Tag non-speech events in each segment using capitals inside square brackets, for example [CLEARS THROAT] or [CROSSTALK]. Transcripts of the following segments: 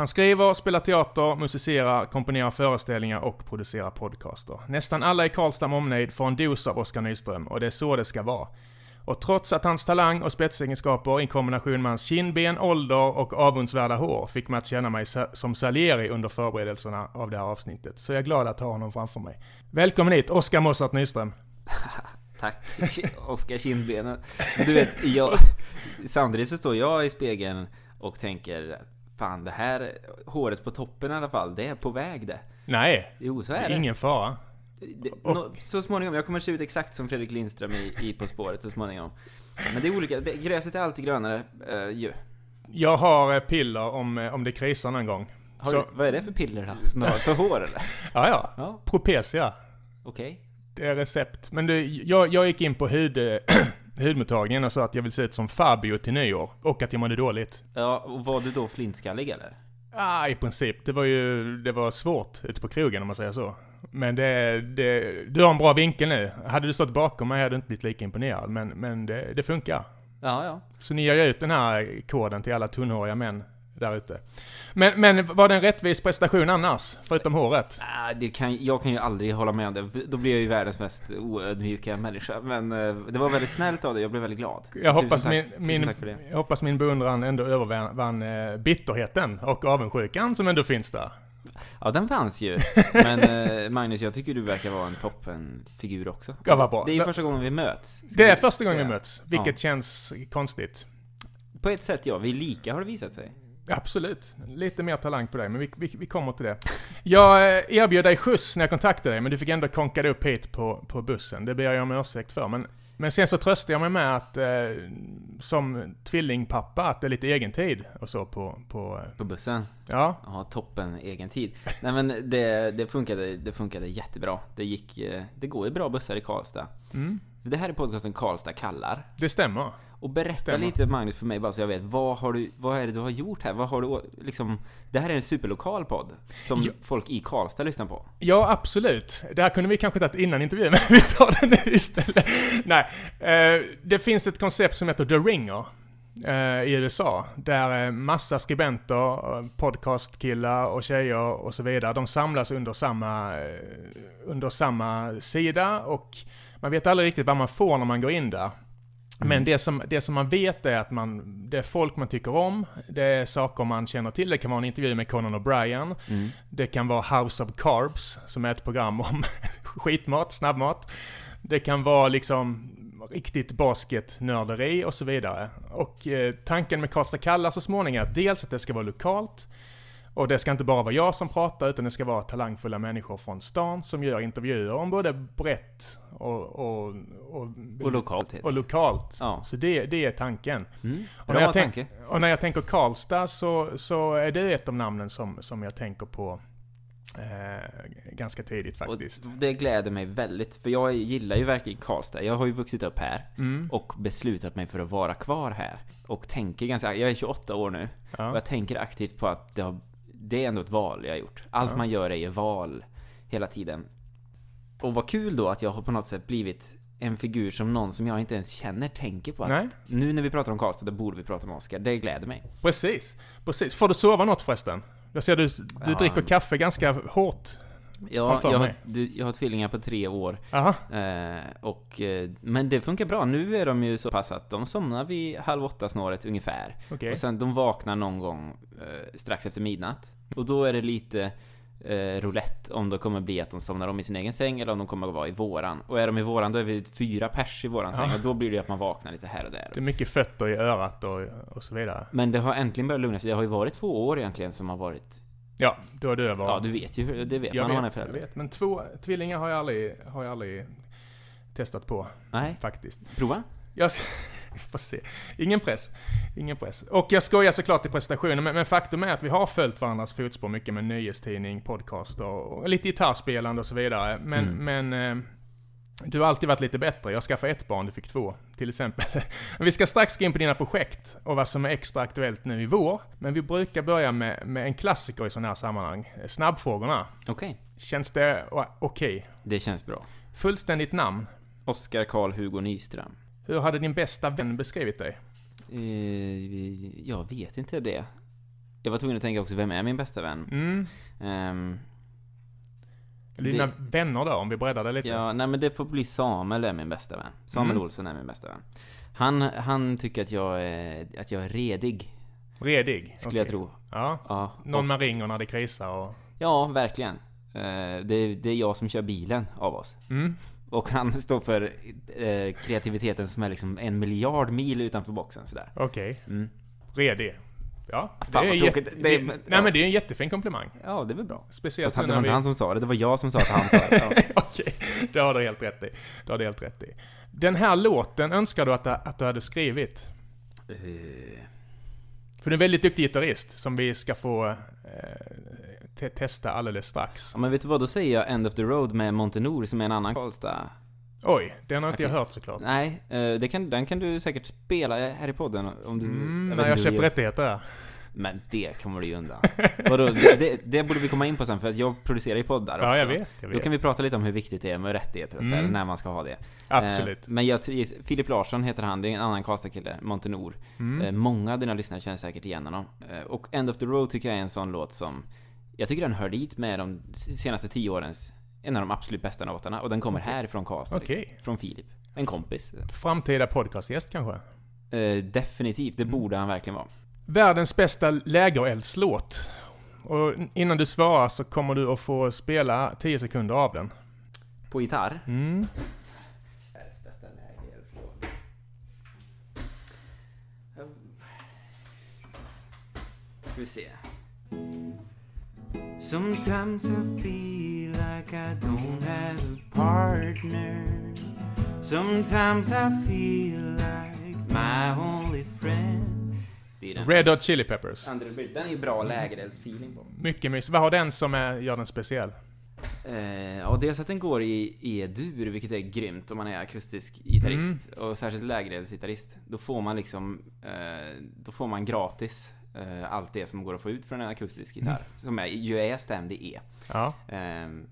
Han skriver, spelar teater, musicerar, komponerar föreställningar och producerar podcaster. Nästan alla i Karlstad med omnejd får en dos av Oskar Nyström och det är så det ska vara. Och trots att hans talang och spetsegenskaper i kombination med hans kindben, ålder och avundsvärda hår fick mig att känna mig som Salieri under förberedelserna av det här avsnittet, så jag är glad att ha honom framför mig. Välkommen hit, Oskar Mossart Nyström. [LAUGHS] Tack, Oskar Kindbenen. Du vet, jag, samtidigt så står jag i spegeln och tänker Fan, det här håret på toppen i alla fall, det är på väg det. Nej, jo, så är det. ingen fara. Det, no, så småningom, jag kommer se ut exakt som Fredrik Lindström i, i På spåret så småningom. Men det är olika, det, gräset är alltid grönare uh, ju. Jag har eh, piller om, eh, om det krisar någon gång. Har så... vad är det för piller då? Snarare för hår eller? [LAUGHS] Ja, ja. ja. Propecia. Okej. Okay. Det är recept. Men du, jag, jag gick in på hud, [CLEARS THROAT] hudmottagningen och sa att jag vill se ut som Fabio till nyår. Och att jag mådde dåligt. Ja, och var du då flintskallig eller? Ja, ah, i princip. Det var ju, det var svårt ute på krogen om man säger så. Men det, det, du har en bra vinkel nu. Hade du stått bakom mig hade du inte blivit lika imponerad. Men, men det, det funkar. Ja, ja. Så ni ju ut den här koden till alla tunnhåriga män där ute. Men, men var det en rättvis prestation annars? Förutom håret? Det kan, jag kan ju aldrig hålla med om det. Då blir jag ju världens mest oödmjuka människa. Men eh, det var väldigt snällt av dig. Jag blev väldigt glad. Så jag, hoppas tack, min, min, jag hoppas min beundran ändå övervann eh, bitterheten och avundsjukan som ändå finns där. Ja, den fanns ju. [LAUGHS] Men eh, Magnus, jag tycker du verkar vara en toppenfigur också. Ja, vad bra. Det är ju första gången vi möts. Det är första gången vi möts, vilket ja. känns konstigt. På ett sätt ja, vi är lika har det visat sig. Absolut. Lite mer talang på dig, men vi, vi, vi kommer till det. Jag eh, erbjöd dig skjuts när jag kontaktade dig, men du fick ändå konka dig upp hit på, på bussen. Det ber jag om ursäkt för. Men, men sen så tröstade jag mig med att eh, som tvillingpappa, att det är lite egen tid och så på... På, eh, på bussen? Ja. Ja, toppen egen tid. Nej men det, det, funkade, det funkade jättebra. Det gick... Eh, det går ju bra bussar i Karlstad. Mm. Det här är podcasten Karlstad kallar. Det stämmer. Och berätta Stämmer. lite Magnus för mig bara så jag vet, vad, har du, vad är det du har gjort här? Vad har du liksom... Det här är en superlokal podd som ja. folk i Karlstad lyssnar på. Ja, absolut. Det här kunde vi kanske tagit innan intervjun, [LAUGHS] men vi tar det nu istället. Nej, eh, det finns ett koncept som heter The Ringer eh, i USA. Där eh, massa skribenter, podcastkillar och tjejer och så vidare, de samlas under samma, under samma sida och man vet aldrig riktigt vad man får när man går in där. Men mm. det som, det som man vet är att man, det är folk man tycker om, det är saker man känner till. Det kan vara en intervju med Conan O'Brien. Mm. Det kan vara House of Carbs, som är ett program om [LAUGHS] skitmat, snabbmat. Det kan vara liksom riktigt basketnörderi och så vidare. Och eh, tanken med Karlstad kallar så småningom är att dels att det ska vara lokalt, och det ska inte bara vara jag som pratar, utan det ska vara talangfulla människor från stan som gör intervjuer om både brett och, och, och, och lokalt. Och lokalt. Ja. Så det, det är tanken. Mm, och, när jag tänk, och när jag tänker Karlstad så, så är det ett av namnen som, som jag tänker på Eh, ganska tidigt faktiskt. Och det gläder mig väldigt, för jag gillar ju verkligen Karlstad. Jag har ju vuxit upp här mm. och beslutat mig för att vara kvar här. Och tänker ganska, jag är 28 år nu, ja. och jag tänker aktivt på att det, har, det är ändå ett val jag har gjort. Allt ja. man gör är ju val hela tiden. Och vad kul då att jag har på något sätt blivit en figur som någon som jag inte ens känner tänker på. Att Nej. Nu när vi pratar om Karlstad, då borde vi prata om Oscar. Det gläder mig. Precis. Precis. Får du sova något förresten? Jag ser du, du ja. dricker kaffe ganska hårt. Ja, jag har, du, jag har tvillingar på tre år. Eh, och, eh, men det funkar bra. Nu är de ju så pass att de somnar vid halv åtta snåret ungefär. Okay. Och sen de vaknar någon gång eh, strax efter midnatt. Och då är det lite eh, roulette om det kommer bli att de somnar om i sin egen säng eller om de kommer att vara i våran. Och är de i våran då är vi fyra pers i våran ja. säng och då blir det att man vaknar lite här och där. Det är mycket fötter i örat och, och så vidare. Men det har äntligen börjat lugna sig. Det har ju varit två år egentligen som har varit Ja, då är det över. Ja, du vet ju. Det vet jag man vet, man är förälder. Jag vet, men två tvillingar har jag aldrig, har jag aldrig testat på. Nej. Faktiskt. Prova. Jag, [LAUGHS] får se. Ingen press. Ingen press. Och jag skojar såklart i prestationen, men, men, faktum är att vi har följt varandras fotspår mycket med nyhetstidning, podcast och, och lite gitarrspelande och så vidare. Men, mm. men eh, du har alltid varit lite bättre. Jag skaffade ett barn, du fick två. Till exempel. [LAUGHS] vi ska strax gå in på dina projekt och vad som är extra aktuellt nu i vår. Men vi brukar börja med, med en klassiker i sådana här sammanhang. Snabbfrågorna. Okej. Okay. Känns det okej? Okay? Det känns bra. Fullständigt namn? Oskar Karl Hugo Nyström. Hur hade din bästa vän beskrivit dig? Eh, jag vet inte det. jag var tvungen att tänka också, vem är min bästa vän? Mm. Um, Dina det, vänner då, om vi breddar det lite? Ja, nej men det får bli Samuel är min bästa vän. Samuel mm. Olsson är min bästa vän. Han, han tycker att jag är, att jag är redig. Redig? Skulle okay. jag tro. Ja. ja. Någon man ringer när det krisar och... Ja, verkligen. Uh, det, det är jag som kör bilen av oss. Mm. Och han står för uh, kreativiteten som är liksom en miljard mil utanför boxen sådär. Okej. Okay. Mm. Redig. Ja, Fan det är, jätte, det, det, nej ja. men det är en jättefin komplimang. Ja, det är väl bra. Speciellt Fast det var inte vi... han som sa det, det var jag som sa att han sa det. [LAUGHS] Ja. Okej, det har du helt rätt i. Det har du helt rätt i. Den här låten önskar du att, att du hade skrivit? Uh. För du är en väldigt duktig gitarrist som vi ska få eh, testa alldeles strax. Ja, men vet du vad, då säger jag End of the Road med Montenor som är en annan Karlstad Oj, den har inte jag hört såklart. Nej, eh, det kan, den kan du säkert spela här i podden om du... Mm, jag när jag köpt rättigheter ja. Men det kommer du ju undan. [LAUGHS] Vadå, det, det, borde vi komma in på sen, för att jag producerar ju poddar också. Ja, jag vet, jag vet. Då kan vi prata lite om hur viktigt det är med rättigheter och så mm. när man ska ha det. Absolut. Eh, men jag, Filip Larsson heter han, det är en annan Karlstad-kille, Montenor. Mm. Eh, många av dina lyssnare känner säkert igen honom. och End of the Road tycker jag är en sån låt som... Jag tycker den hör dit med de senaste tio årens en av de absolut bästa låtarna. Och den kommer okay. härifrån Karlstad. Okay. Liksom, från Filip. En kompis. Framtida podcastgäst kanske? Eh, definitivt, det mm. borde han verkligen vara. Världens bästa lägereldslåt. Och innan du svarar så kommer du att få spela 10 sekunder av den. På gitarr? Mm. Världens bästa lägereldslåt. Ska vi se. Sometimes I feel like I don't have a partner. Sometimes I feel like my only friend. Red Hot Chili Peppers. Den är ju bra lägereldsfeeling på. Mycket mys. Vad har den som är, gör den speciell? Eh, ja, dels att den går i E-dur, vilket är grymt om man är akustisk gitarrist. Mm. Och särskilt lägereldsgitarrist. Då får man liksom, eh, då får man gratis uh, allt det som går att få ut från en akustisk gitarr. Mm. Som är, ju är stämd i E. Ja. Uh,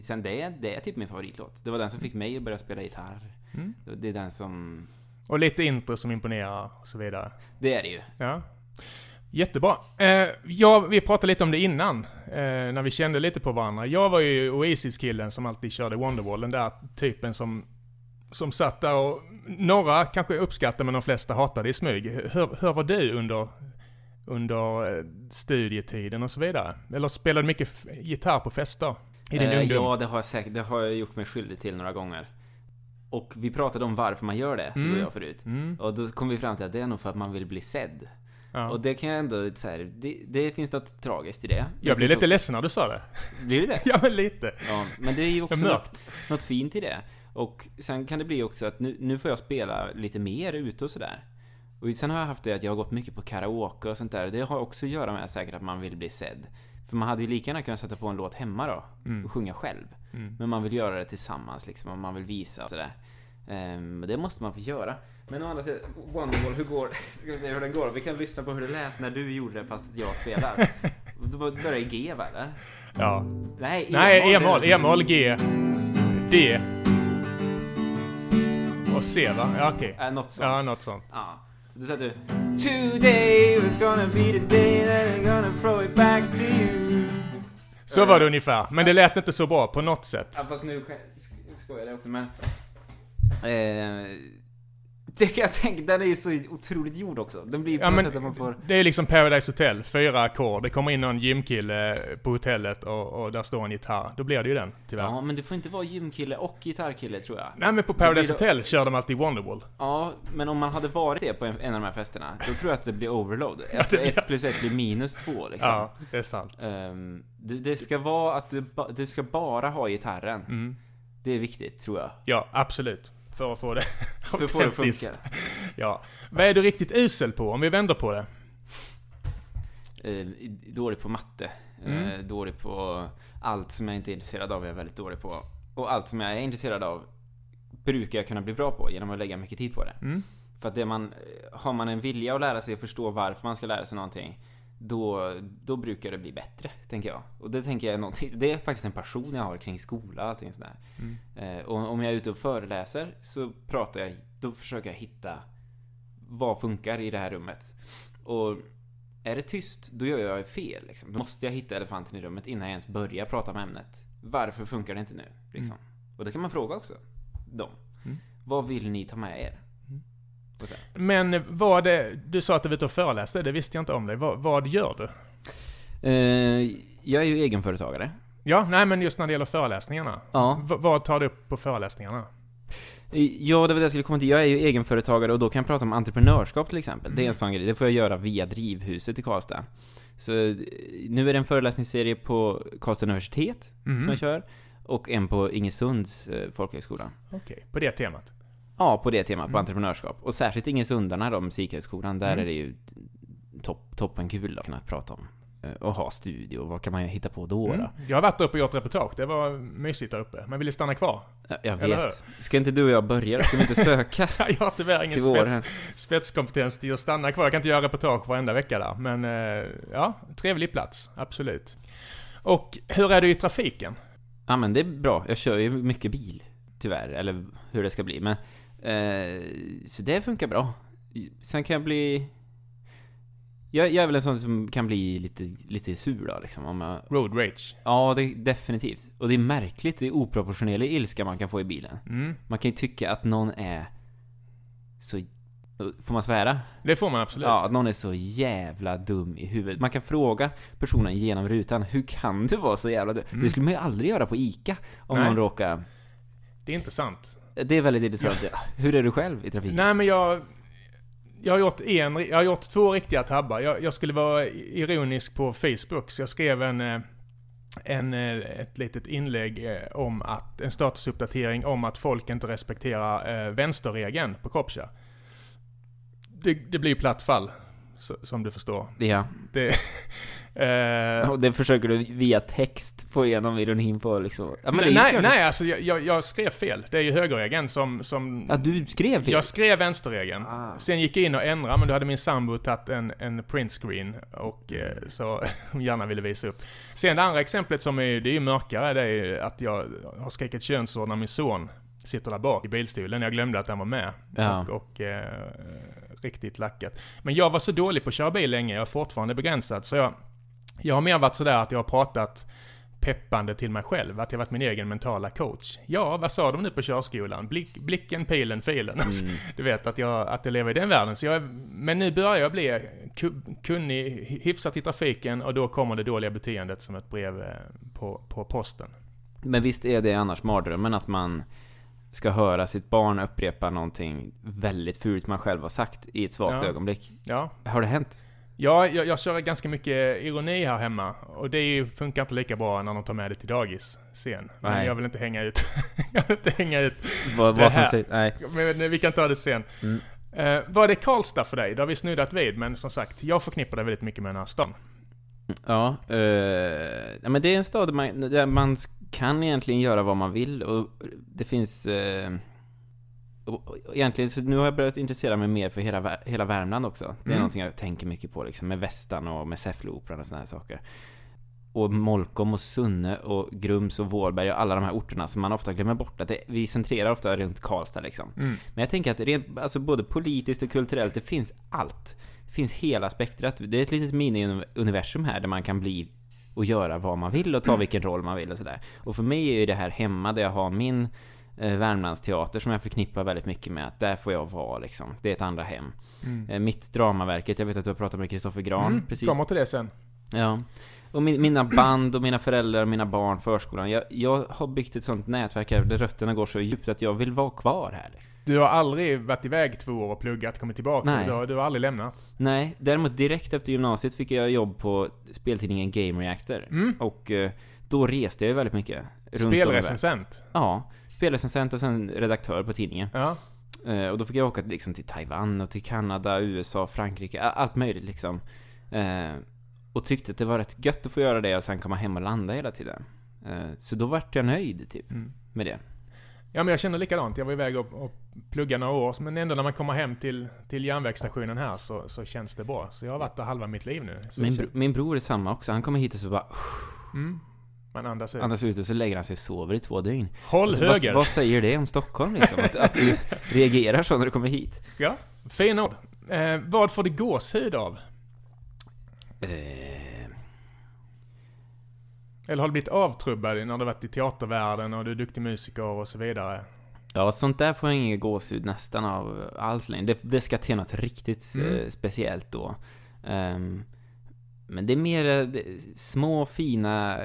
sen det, det är typ min favoritlåt. Det var den som fick mig att börja spela gitarr. Mm. Det är den som... Och lite intro som imponerar och så vidare. Det är det ju. Ja. Jättebra. Eh, ja, vi pratade lite om det innan, eh, när vi kände lite på varandra. Jag var ju Oasis-killen som alltid körde Wonderwall, den där typen som, som satt där och några kanske uppskattade men de flesta hatade i smyg. Hur, hur var du under under eh, studietiden och så vidare? Eller spelade du mycket gitarr på fester? I din eh, ungdom? Ja, det har jag säkert. Det har jag gjort mig skyldig till några gånger. Och vi pratade om varför man gör det, mm. du och jag förut. Mm. Och då kom vi fram till att det är nog för att man vill bli sedd. Ja. Och det kan jag ändå säga, det, det, finns något tragiskt i det. Jag blir lite också... ledsen när du sa det. Blir du det? [LAUGHS] ja, men lite. Ja, men det är ju också något, något fint i det. Och sen kan det bli också att nu, nu får jag spela lite mer ute och sådär. Och sen har jag haft det att jag har gått mycket på karaoke och sånt där. Det har också att göra med säkert att man vill bli sedd. För man hade ju lika gärna kunnat sätta på en låt hemma då. Mm. Och sjunga själv. Mm. Men man vill göra det tillsammans liksom. Och man vill visa och sådär. Um, det måste man få göra. Men å andra sidan, Wonderwall, hur går... [LAUGHS] Ska vi se hur den går? Vi kan lyssna på hur det lät när du gjorde det fast att jag spelar. Då börjar i G va, eller? Ja. Nej, E-moll. E-moll, G. D. Och C va? Ja okej. Okay. Äh, något sånt. Ja, något sånt. Ja. Du Today was gonna be the day that I'm gonna throw it back to you Så var det ungefär, men det lät inte så bra på något sätt. Ja fast nu skojar jag också men... Eh, det kan jag tänka, den är ju så otroligt gjord också. Den blir på ja, sätt att man får... Det är liksom Paradise Hotel, fyra ackord. Det kommer in någon gymkille på hotellet och, och, där står en gitarr. Då blir det ju den, tyvärr. Ja, men det får inte vara gymkille och gitarrkille tror jag. Nej men på Paradise Hotel då... kör de alltid Wonderwall. Ja, men om man hade varit det på en, en av de här festerna, då tror jag att det blir overload. [LAUGHS] Alltså ett plus ett blir minus två liksom. Ja, det är sant. Um, det, det, ska vara att du, du ska bara ha gitarren. Mm. Det är viktigt, tror jag. Ja, absolut. För att få det [LAUGHS] För att få det att funka. Ja. Vad är du riktigt usel på, om vi vänder på det? Eh, dålig på matte. Eh, mm. Eh, dålig på allt som jag inte är intresserad av är jag väldigt dålig på. Och allt som jag är intresserad av brukar jag kunna bli bra på genom att lägga mycket tid på det. Mm. För att det man, har man en vilja att lära sig och förstå varför man ska lära sig någonting då, då brukar det bli bättre, tänker jag. Och det tänker jag är någonting, det är faktiskt en passion jag har kring skola och allting sådär. Mm. Eh, och om jag är ute och föreläser så pratar jag, då försöker jag hitta vad funkar i det här rummet. Och är det tyst, då gör jag fel. Liksom. Då måste jag hitta elefanten i rummet innan jag ens börjar prata om ämnet. Varför funkar det inte nu? Liksom. Mm. Och det kan man fråga också. Dem. Mm. Vad vill ni ta med er? Men vad du sa att du var ute och föreläste, det visste jag inte om dig. Vad, vad gör du? Uh, jag är ju egenföretagare. Ja, nej men just när det gäller föreläsningarna. Ja. V vad tar du upp på föreläsningarna? Ja, det var det jag skulle komma till. Jag är ju egenföretagare och då kan jag prata om entreprenörskap till exempel. Mm. Det är en mm. sån grej. Det får jag göra via Drivhuset i Karlstad. Så nu är det en föreläsningsserie på Karlstad universitet mm. som jag kör. Och en på Ingesunds eh, folkhögskola. Okej, okay. på det temat? Ja, på det temat, på mm. entreprenörskap. Och särskilt Ingesundarna då, musikhögskolan, där mm. är det ju topp, toppen kul att kunna prata om Eh, och ha studio. Vad kan man hitta på då? Mm. då? Jag har varit uppe och gjort reportage. Det var mysigt där uppe. Men vill stanna kvar? Jag vet. Ska inte du och jag börja Ska vi inte söka? [LAUGHS] jag har tyvärr ingen spets, spetskompetens till att stanna kvar. Jag kan inte göra reportage varenda vecka där. Men eh, ja, trevlig plats. Absolut. Och hur är det i trafiken? Ja men det är bra. Jag kör ju mycket bil. Tyvärr. Eller hur det ska bli. Men, eh, så det funkar bra. Sen kan jag bli jag, jag är väl en sån som kan bli lite, lite sur då liksom om jag... Road rage? Ja, det, definitivt. Och det är märkligt, det är oproportionerlig ilska man kan få i bilen. Mm. Man kan ju tycka att någon är så... Får man svära? Det får man absolut. Ja, att någon är så jävla dum i huvudet. Man kan fråga personen genom rutan, hur kan du vara så jävla dum? Mm. Det skulle man ju aldrig göra på ICA om Nej. någon råkar... Det är intressant. Det är väldigt intressant. Ja. Hur är du själv i trafiken? Nej men jag jag har gjort en, jag har gjort två riktiga tabbar. Jag, jag skulle vara ironisk på Facebook, så jag skrev en, eh, en, eh, ett litet inlägg eh, om att, en statusuppdatering om att folk inte respekterar vänsterregeln på Kopcha. Det, det blir platt fall, som du förstår. Ja. Det, Uh, [LAUGHS] och det försöker du via text få igenom ironin på liksom? Ja, men nej, nej, alltså jag, jag, skrev fel. Det är ju högerregeln som... som ja, du skrev fel? Jag skrev vänsterregeln. Ah. Sen gick jag in och ändrade, men då hade min sambo tagit en, en printscreen och eh, så [LAUGHS] hon gärna ville visa upp. Sen det andra exemplet som är, det är ju mörkare, det är att jag har skrikit könsord när min son sitter där bak i bilstolen. Jag glömde att han var med. Ja. Och, och eh, riktigt lackat. Men jag var så dålig på att köra bil länge, jag är fortfarande begränsad, så jag jag har mer varit sådär att jag har pratat peppande till mig själv, att jag varit min egen mentala coach. Ja, vad sa de nu på körskolan? Blick, blicken, pilen, filen. [LAUGHS] Mm. Du vet att jag, att jag lever i den världen. Så jag, men nu börjar jag bli kunnig, hyfsat i trafiken och då kommer det dåliga beteendet som ett brev eh, på, på posten. Men visst är det annars mardrömmen att man ska höra sitt barn upprepa någonting väldigt fult man själv har sagt i ett svagt ja. ögonblick? Ja. Har det hänt? Ja, jag, jag kör ganska mycket ironi här hemma. Och det funkar inte lika bra när de tar med det till dagis sen. Men nej. jag vill inte hänga ut, [LAUGHS] jag vill inte hänga ut vad, vad som säger, nej. Men vi kan ta det sen. Mm. Uh, vad är Karlstad för dig? Det har vi snuddat vid, men som sagt, jag förknippar det väldigt mycket med den här stan. Ja, ja, men det är en stad där man, där man kan egentligen göra vad man vill och det finns uh, egentligen, så nu har jag börjat intressera mig mer för hela, hela Värmland också. Det är mm. någonting jag tänker mycket på liksom, med Västan och med Säffleoperan och sådana här saker. Och Molkom och Sunne och Grums och Vårberg och alla de här orterna som man ofta glömmer bort. Att det, vi centrerar ofta runt Karlstad liksom. Mm. Men jag tänker att rent, alltså både politiskt och kulturellt, det finns allt. Finns hela spektrat. Det är ett litet mini-universum här där man kan bli och göra vad man vill och ta mm. vilken roll man vill och sådär. Och för mig är ju det här hemma där jag har min eh, Värmlandsteater som jag förknippar väldigt mycket med att där får jag vara liksom. Det är ett andra hem. Mm. Eh, mitt dramaverket, jag vet att du har pratat med Kristoffer Gran mm, precis. Kommer till det sen. Ja. Och min, mina band och mina föräldrar och mina barn, förskolan. Jag, jag har byggt ett sånt nätverk här där rötterna går så djupt att jag vill vara kvar här. Liksom. Du har aldrig varit iväg två år och pluggat, kommit tillbaka? Nej. Du, har, du har aldrig lämnat? Nej, däremot direkt efter gymnasiet fick jag jobb på speltidningen Game Reactor. Mm. Och eh, då reste jag väldigt mycket. Spelrecensent? Ja spelrecensent och sen redaktör på tidningen. Ja. Eh, och då fick jag åka liksom till Taiwan och till Kanada, USA, Frankrike, allt möjligt liksom. Och tyckte att det var rätt gött att få göra det och sen komma hem och landa hela tiden. Eh, så då vart jag nöjd typ mm. med det. Ja men jag känner likadant. Jag var iväg och, och pluggade några år. Men ändå när man kommer hem till, till järnvägsstationen här så, så känns det bra. Så jag har varit där halva mitt liv nu. Min, bro, min bror är samma också. Han kommer hit och så bara... Mm. Man andas ut. Andas ut och så lägger han sig och sover i två dygn. Håll alltså, höger! Vad, vad, säger det om Stockholm liksom? Att, att du [LAUGHS] reagerar så när du kommer hit? Ja, fina ord. Eh, vad får du gåshud av? Eh, Eller har du blivit avtrubbad när du varit i teatervärlden och du är duktig musiker och så vidare? Ja, sånt där får jag ingen gåshud nästan av alls längre. Det, det ska till något riktigt Mm. eh, speciellt då. Ehm, men det är mer eh, det, små fina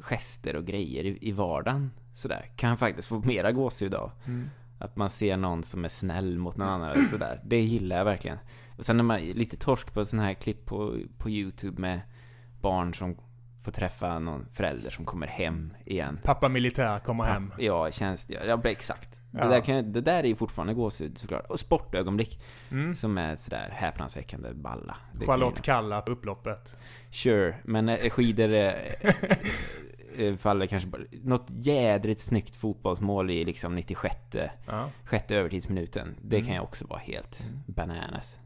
gester och grejer i, i vardagen. Sådär. Kan jag faktiskt få mera gåshud av. Mm. Att man ser någon som är snäll mot någon annan [CLEARS THROAT] sådär. Det gillar jag verkligen. Och sen är man lite torsk på sådana här klipp på, på YouTube med barn som får träffa någon förälder som kommer hem igen. Pappa militär kommer hem. Ja, tjänst, ja, exakt. Ja. Det, där kan, det där är ju fortfarande gåshud såklart. Och sportögonblick. Mm. Som är sådär häpnadsväckande balla. Det Charlotte Kalla på upploppet. Sure, men eh, skidor eh, eh, faller kanske bara... Något jädrigt snyggt fotbollsmål i liksom 96 Ja. sjätte övertidsminuten. Det Mm. kan ju också vara helt bananas.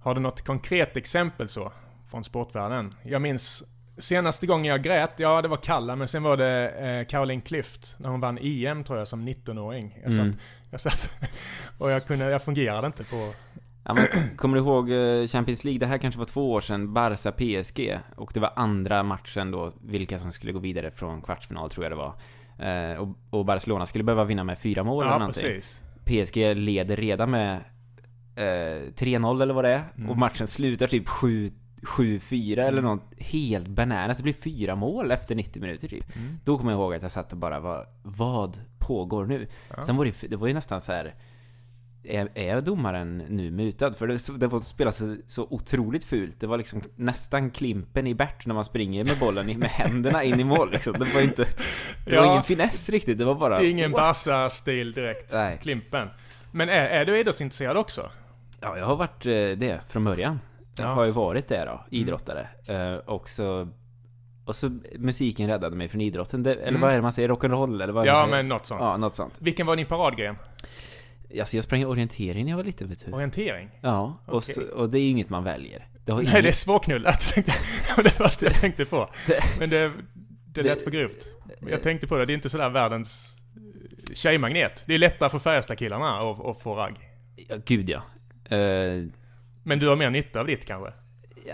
Har du något konkret exempel så? Från sportvärlden? Jag minns senaste gången jag grät, ja det var Kalla, men sen var det eh, Caroline Klüft när hon vann EM tror jag som 19-åring. Jag, Mm. [LAUGHS] jag satt och jag kunde, jag fungerade inte på... Ja, men, kommer du ihåg eh, Champions League? Det här kanske var två år sedan. Barca-PSG. Och det var andra matchen då, vilka som skulle gå vidare från kvartsfinal tror jag det var. Eh, och, och Barcelona skulle behöva vinna med fyra mål eller Ja, någonting. precis. PSG leder redan med eh, 3-0 eller vad det är. Mm. Och matchen slutar typ 7 7-4 eller Mm. något helt bananas. Det blir fyra mål efter 90 minuter typ. Mm. Då kommer jag ihåg att jag satt och bara, vad, vad pågår nu? Ja. Sen var det, det var ju nästan så här. Är, är domaren nu mutad? För det, det var spelas så, så otroligt fult. Det var liksom nästan klimpen i Bert när man springer med bollen med händerna in i mål liksom. Det var inte... Det var Ja. ingen finess riktigt. Det var bara... Det är ingen what? Barca-stil direkt. Nej. Klimpen. Men är, är du idrottsintresserad också? Ja, jag har varit eh, det från början. Jag Ja, har ju varit det då, idrottare. Eh, och så... Och så musiken räddade mig från idrotten. Det, eller Mm. vad är det man säger? Rock'n'roll? Eller vad Ja, men något sånt. Ja, något sånt. Vilken var din paradgren? Alltså jag sprang orientering när jag var liten, vet du. Orientering? Ja, och, Okej. så, och det är ju inget man väljer. Det har Nej, inget- det är svårknullat. [LAUGHS] Det var det första jag tänkte på. Men det, det lät för grovt. Jag tänkte på det, det är inte sådär världens eh, tjejmagnet. Det är lättare för Färjestadkillarna att, att få ragg. Ja, gud ja. Eh, Men du har mer nytta av ditt kanske?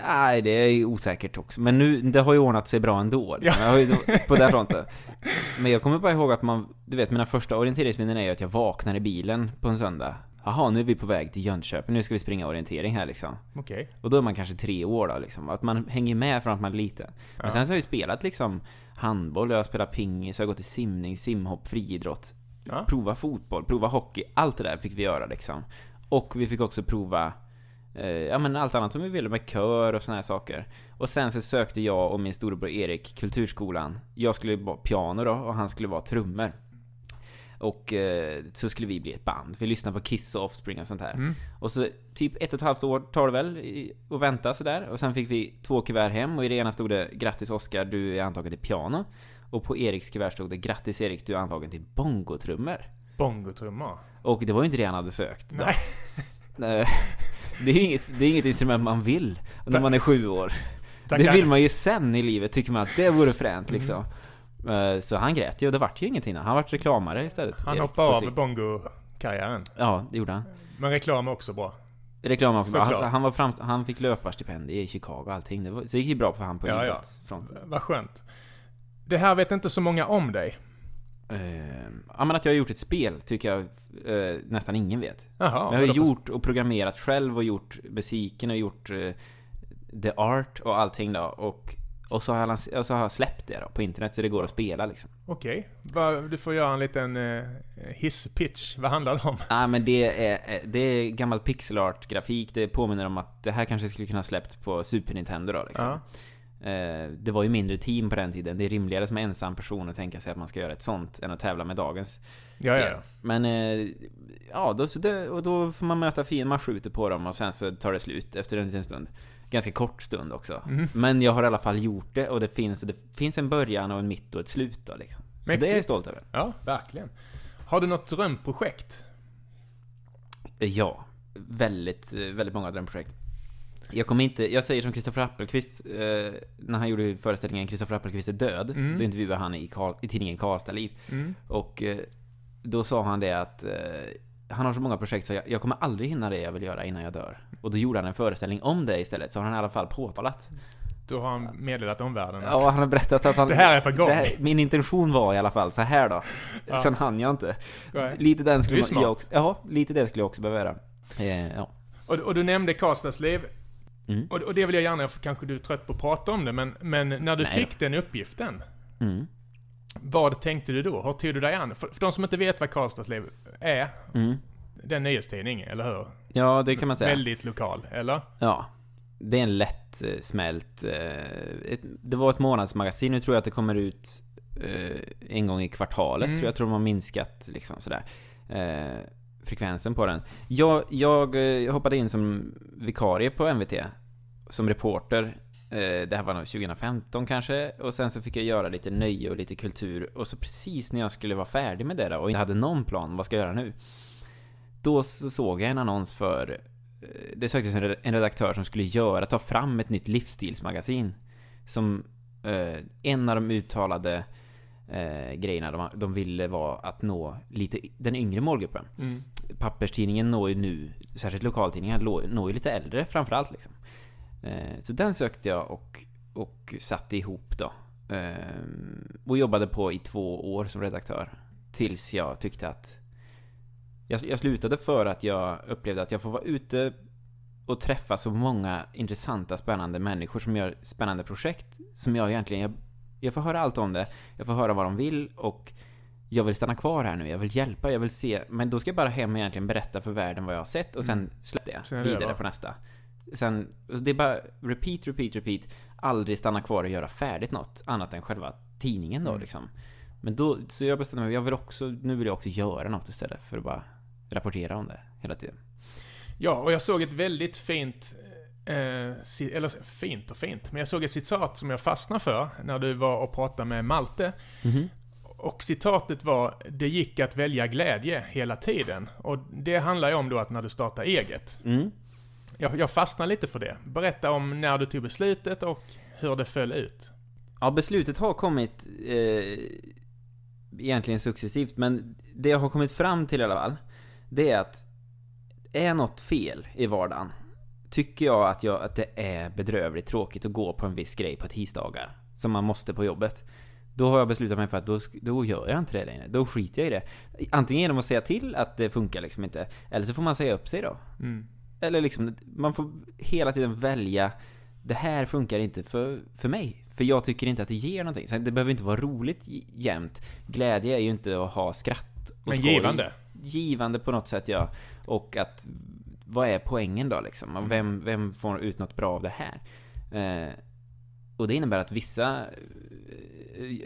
Nej, det är osäkert också. Men nu, det har ju ordnat sig bra ändå. Liksom. Har ju, på den [LAUGHS] fronten. Men jag kommer bara ihåg att man, du vet, mina första orienteringsminnen är ju att jag vaknar i bilen på en söndag. Jaha, nu är vi på väg till Jönköping, nu ska vi springa orientering här liksom. Okej. Och då är man kanske tre år då liksom. Att man hänger med från att man är liten. Men Ja. sen så har jag ju spelat liksom handboll, jag har spelat pingis, jag har gått i simning, simhopp, friidrott. Ja. Prova fotboll, prova hockey, allt det där fick vi göra liksom. Och vi fick också prova eh, ja men allt annat som vi ville med kör och såna här saker. Och sen så sökte jag och min storebror Erik Kulturskolan. Jag skulle vara piano då och han skulle vara trummor. Och eh, så skulle vi bli ett band. Vi lyssnade på Kiss och Offspring och sånt här. Mm. Och så typ ett och ett halvt år tar det väl att vänta sådär. Och sen fick vi två kuvert hem och i det ena stod det 'Grattis Oskar, du är antagen till piano' Och på Eriks kuvert stod det 'Grattis Erik, du är antagen till bongotrummor' Bongotrummor. Och det var ju inte det han hade sökt. Nej. [LAUGHS] Det är inget, det är inget instrument man vill när man är sju år. Tackar. Det vill man ju sen i livet, tycker man att det vore fränt Mm. liksom. Eh, Så han grät ju och det vart ju ingenting. Han vart reklamare istället. Han Erik, hoppade av bongo-karriären. Ja, det gjorde han. Men reklam är också bra. Reklam också. Såklart. Han, han, var fram, han fick löparstipendium i Chicago och allting. Det, var, det gick ju bra för han på Ja, ja. Vad skönt. Det här vet inte så många om dig. Eh, ja men att jag har gjort ett spel tycker jag eh, nästan ingen vet. Jaha. jag har gjort och programmerat själv och gjort musiken och gjort eh, the art och allting då. Och, och, så har jag så har jag släppt det då på internet så det går att spela liksom. Okej. Va- Du får göra en liten eh, hisspitch. Vad handlar det om? Ja men det är, eh, det är gammal pixel art grafik Det påminner om att det här kanske skulle kunna släppts på Super Nintendo då liksom. Eh, Det var ju mindre team på den tiden. Det är rimligare som ensam person att tänka sig att man ska göra ett sånt än att tävla med dagens Ja, ja, ja. Men, eh, ja, då, så det, och då får man möta fienden, man skjuter på dem och sen så tar det slut efter en liten stund. Ganska kort stund också. Mhm. Men jag har i alla fall gjort det och det finns, det finns en början och en mitt och ett slut då liksom. Så det är jag stolt över. Ja, verkligen. Har du något drömprojekt? Eh, Ja, väldigt, eh, väldigt många drömprojekt. Jag kommer inte, jag säger som Kristoffer Appelqvist, eh, när han gjorde föreställningen Kristoffer Appelqvist är död, Mm. då intervjuade han i, Karl, i tidningen Karlstad Liv. Mm. Och eh, då sa han det att eh, han har så många projekt så jag, jag, kommer aldrig hinna det jag vill göra innan jag dör. Och då gjorde han en föreställning om det istället, så har han i alla fall påtalat. Då har han meddelat omvärlden att... Ja, han har berättat att han... [LAUGHS] Det här är på gång. Här, min intention var i alla fall så här då. Ja. Sen hann jag inte. Lite den skulle man, jag också... Ja, lite det skulle jag också behöva göra. Eh, ja. Och, och, du nämnde Karlstadsliv. Mm. Och, och, det vill jag gärna, för kanske du är trött på att prata om det, men, men när du Nej. fick den uppgiften. Mm. Vad tänkte du då? Hur tog du dig an? För, för de som inte vet vad Karlstadsliv är. Mm. Det är en nyhetstidning, eller hur? Ja, det kan man säga. Väldigt lokal, eller? Ja. Det är en lätt eh, smält... Eh, ett, det var ett månadsmagasin, nu tror jag att det kommer ut eh, en gång i kvartalet. Mm. Tror jag tror de har minskat liksom sådär. Frekvensen på den. Jag, jag, jag hoppade in som vikarie på MVT. Som reporter eh, det här var nog 2015 kanske. Och sen så fick jag göra lite nöje och lite kultur. Och så precis när jag skulle vara färdig med det då, och inte hade någon plan, vad ska jag göra nu? Då så såg jag en annons för eh, det söktes en redaktör som skulle göra, ta fram ett nytt livsstilsmagasin. Som eh, en av de uttalade eh, grejerna de, de ville var att nå lite den yngre målgruppen. Mm. Papperstidningen når ju nu, särskilt lokaltidningar, når ju lite äldre framförallt liksom. Eh, så den sökte jag och, och satte ihop då. Eh, och jobbade på i två år som redaktör. Tills jag tyckte att jag, jag slutade för att jag upplevde att jag får vara ute och träffa så många intressanta, spännande människor som gör spännande projekt som jag egentligen... Jag, jag får höra allt om det, jag får höra vad de vill och jag vill stanna kvar här nu, jag vill hjälpa, jag vill se, men då ska jag bara hem och egentligen berätta för världen vad jag har sett och sen mm. släpper jag sen vidare på nästa. Sen, det är bara repeat, repeat, repeat. Aldrig stanna kvar och göra färdigt något annat än själva tidningen då mm. liksom. Men då, så jag bestämde mig, jag vill också, nu vill jag också göra något istället för att bara rapportera om det hela tiden. Ja, och jag såg ett väldigt fint, eh, eller fint och fint, men jag såg ett citat som jag fastnade för när du var och pratade med Malte. Mm -hmm. Och citatet var Det gick att välja glädje hela tiden. Och det handlar ju om då att när du startar eget. Mm. Jag, jag fastnade lite för det. Berätta om när du tog beslutet och hur det föll ut. Ja, beslutet har kommit eh, egentligen successivt, men det jag har kommit fram till i alla fall, det är att är något fel i vardagen tycker jag att, jag att det är bedrövligt tråkigt att gå på en viss grej på tisdagar som man måste på jobbet. Då har jag beslutat mig för att då, då gör jag inte det längre. Då skiter jag i det. Antingen genom att säga till att det funkar liksom inte, eller så får man säga upp sig då. Mm. Eller liksom, man får hela tiden välja det här funkar inte för, för mig. För jag tycker inte att det ger någonting. Så det behöver inte vara roligt jämt. Glädje är ju inte att ha skratt och Men skoj. givande givande på något sätt, ja. Och att, vad är poängen då liksom? Mm. Vem, vem får ut något bra av det här? Eh, och det innebär att vissa eh,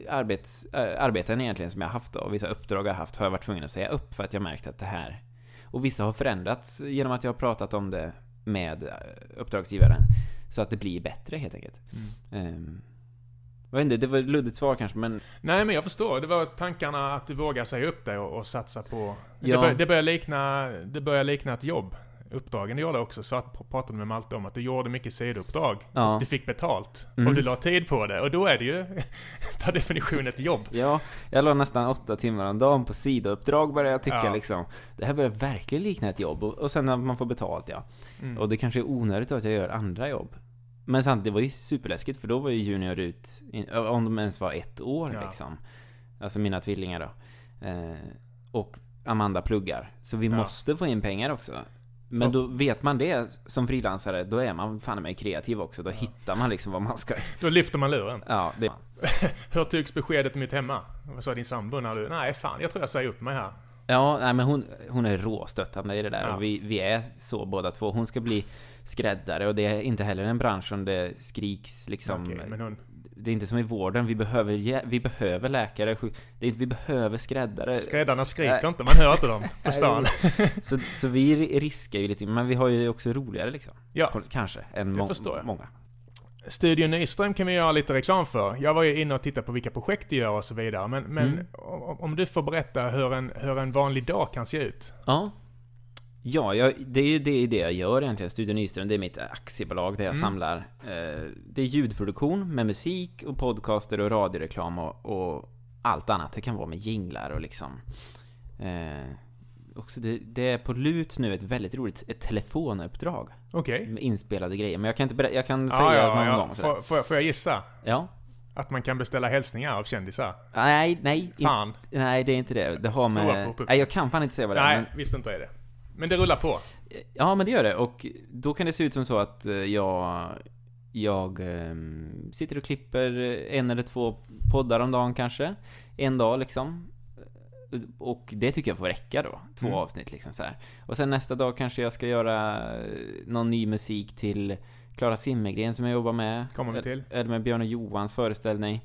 arbets, äh, arbeten egentligen som jag haft då, vissa uppdrag jag haft, har jag varit tvungen att säga upp för att jag märkt att det här... Och vissa har förändrats genom att jag har pratat om det med uppdragsgivaren. Så att det blir bättre helt enkelt. Mm. Um, jag vet inte, det var ett luddigt svar kanske men... Nej men jag förstår. Det var tankarna att du vågar säga upp dig och, och satsa på... Ja. Det, bör, det, börjar likna, det börjar likna ett jobb. Uppdragen du gjorde också, så att, pratade med Malte om att du gjorde mycket sidouppdrag. Ja. Och du fick betalt. Mm. Och du la tid på det. Och då är det ju [LAUGHS] per definition ett jobb. Ja, jag la nästan åtta timmar om dagen på sidouppdrag började jag tycka ja. liksom. Det här börjar verkligen likna ett jobb. Och, och sen när man får betalt ja. Mm. Och det kanske är onödigt att jag gör andra jobb. Men samtidigt, det var ju superläskigt för då var ju Junior ut, om de ens var ett år ja. liksom. Alltså mina tvillingar då. Eh, och Amanda pluggar. Så vi ja. måste få in pengar också. Men då vet man det som frilansare, då är man fan med kreativ också. Då ja. hittar man liksom vad man ska... Då lyfter man luren. Ja, det [LAUGHS] Hur togs beskedet mitt hemma? Vad sa din sambo när du... Nej, fan, jag tror jag säger upp mig här. Ja, nej men hon, hon är råstöttande i det där. Ja. Och vi, vi är så båda två. Hon ska bli skräddare och det är inte heller en bransch som det skriks liksom... Okay, men hon... Det är inte som i vården, vi behöver, vi behöver läkare, det är, vi behöver skräddare. Skräddarna skriker äh. inte, man hör inte dem [LAUGHS] på stan. så, så vi riskar ju lite, men vi har ju också roligare liksom. Ja. Kanske, än må många. Studio Nyström kan vi göra lite reklam för. Jag var ju inne och tittade på vilka projekt du gör och så vidare. Men, men mm. om du får berätta hur en, hur en vanlig dag kan se ut? Ja. Ja, jag, det är det, det jag gör egentligen. Studio Nyström, det är mitt aktiebolag där jag mm. samlar. Eh, det är ljudproduktion med musik och podcaster och radioreklam och, och, allt annat. Det kan vara med jinglar och liksom... Eh, också, det, det är på lut nu ett väldigt roligt ett telefonuppdrag. Okej. Med inspelade grejer. Men jag kan inte berätta, jag kan Ja, säga ja, någon ja. gång. Får, får, jag, får jag gissa? Ja. Att man kan beställa hälsningar av kändisar? Nej, nej. in- Fan. nej, det är inte det. Det har med... Nej, jag kan fan inte säga vad det är. Nej, Men, visst inte är det. Men det rullar på. ja, men det gör det. Och då kan det se ut som så att eh, jag... Jag ehm, sitter och klipper en eller två poddar om dagen kanske. En dag liksom. Och det tycker jag får räcka då. Två Mm. avsnitt liksom så här. Och sen nästa dag kanske jag ska göra eh, någon ny musik till Klara Simmergren som jag jobbar med. Kommer vi till. Eller med Björn och Johans föreställning.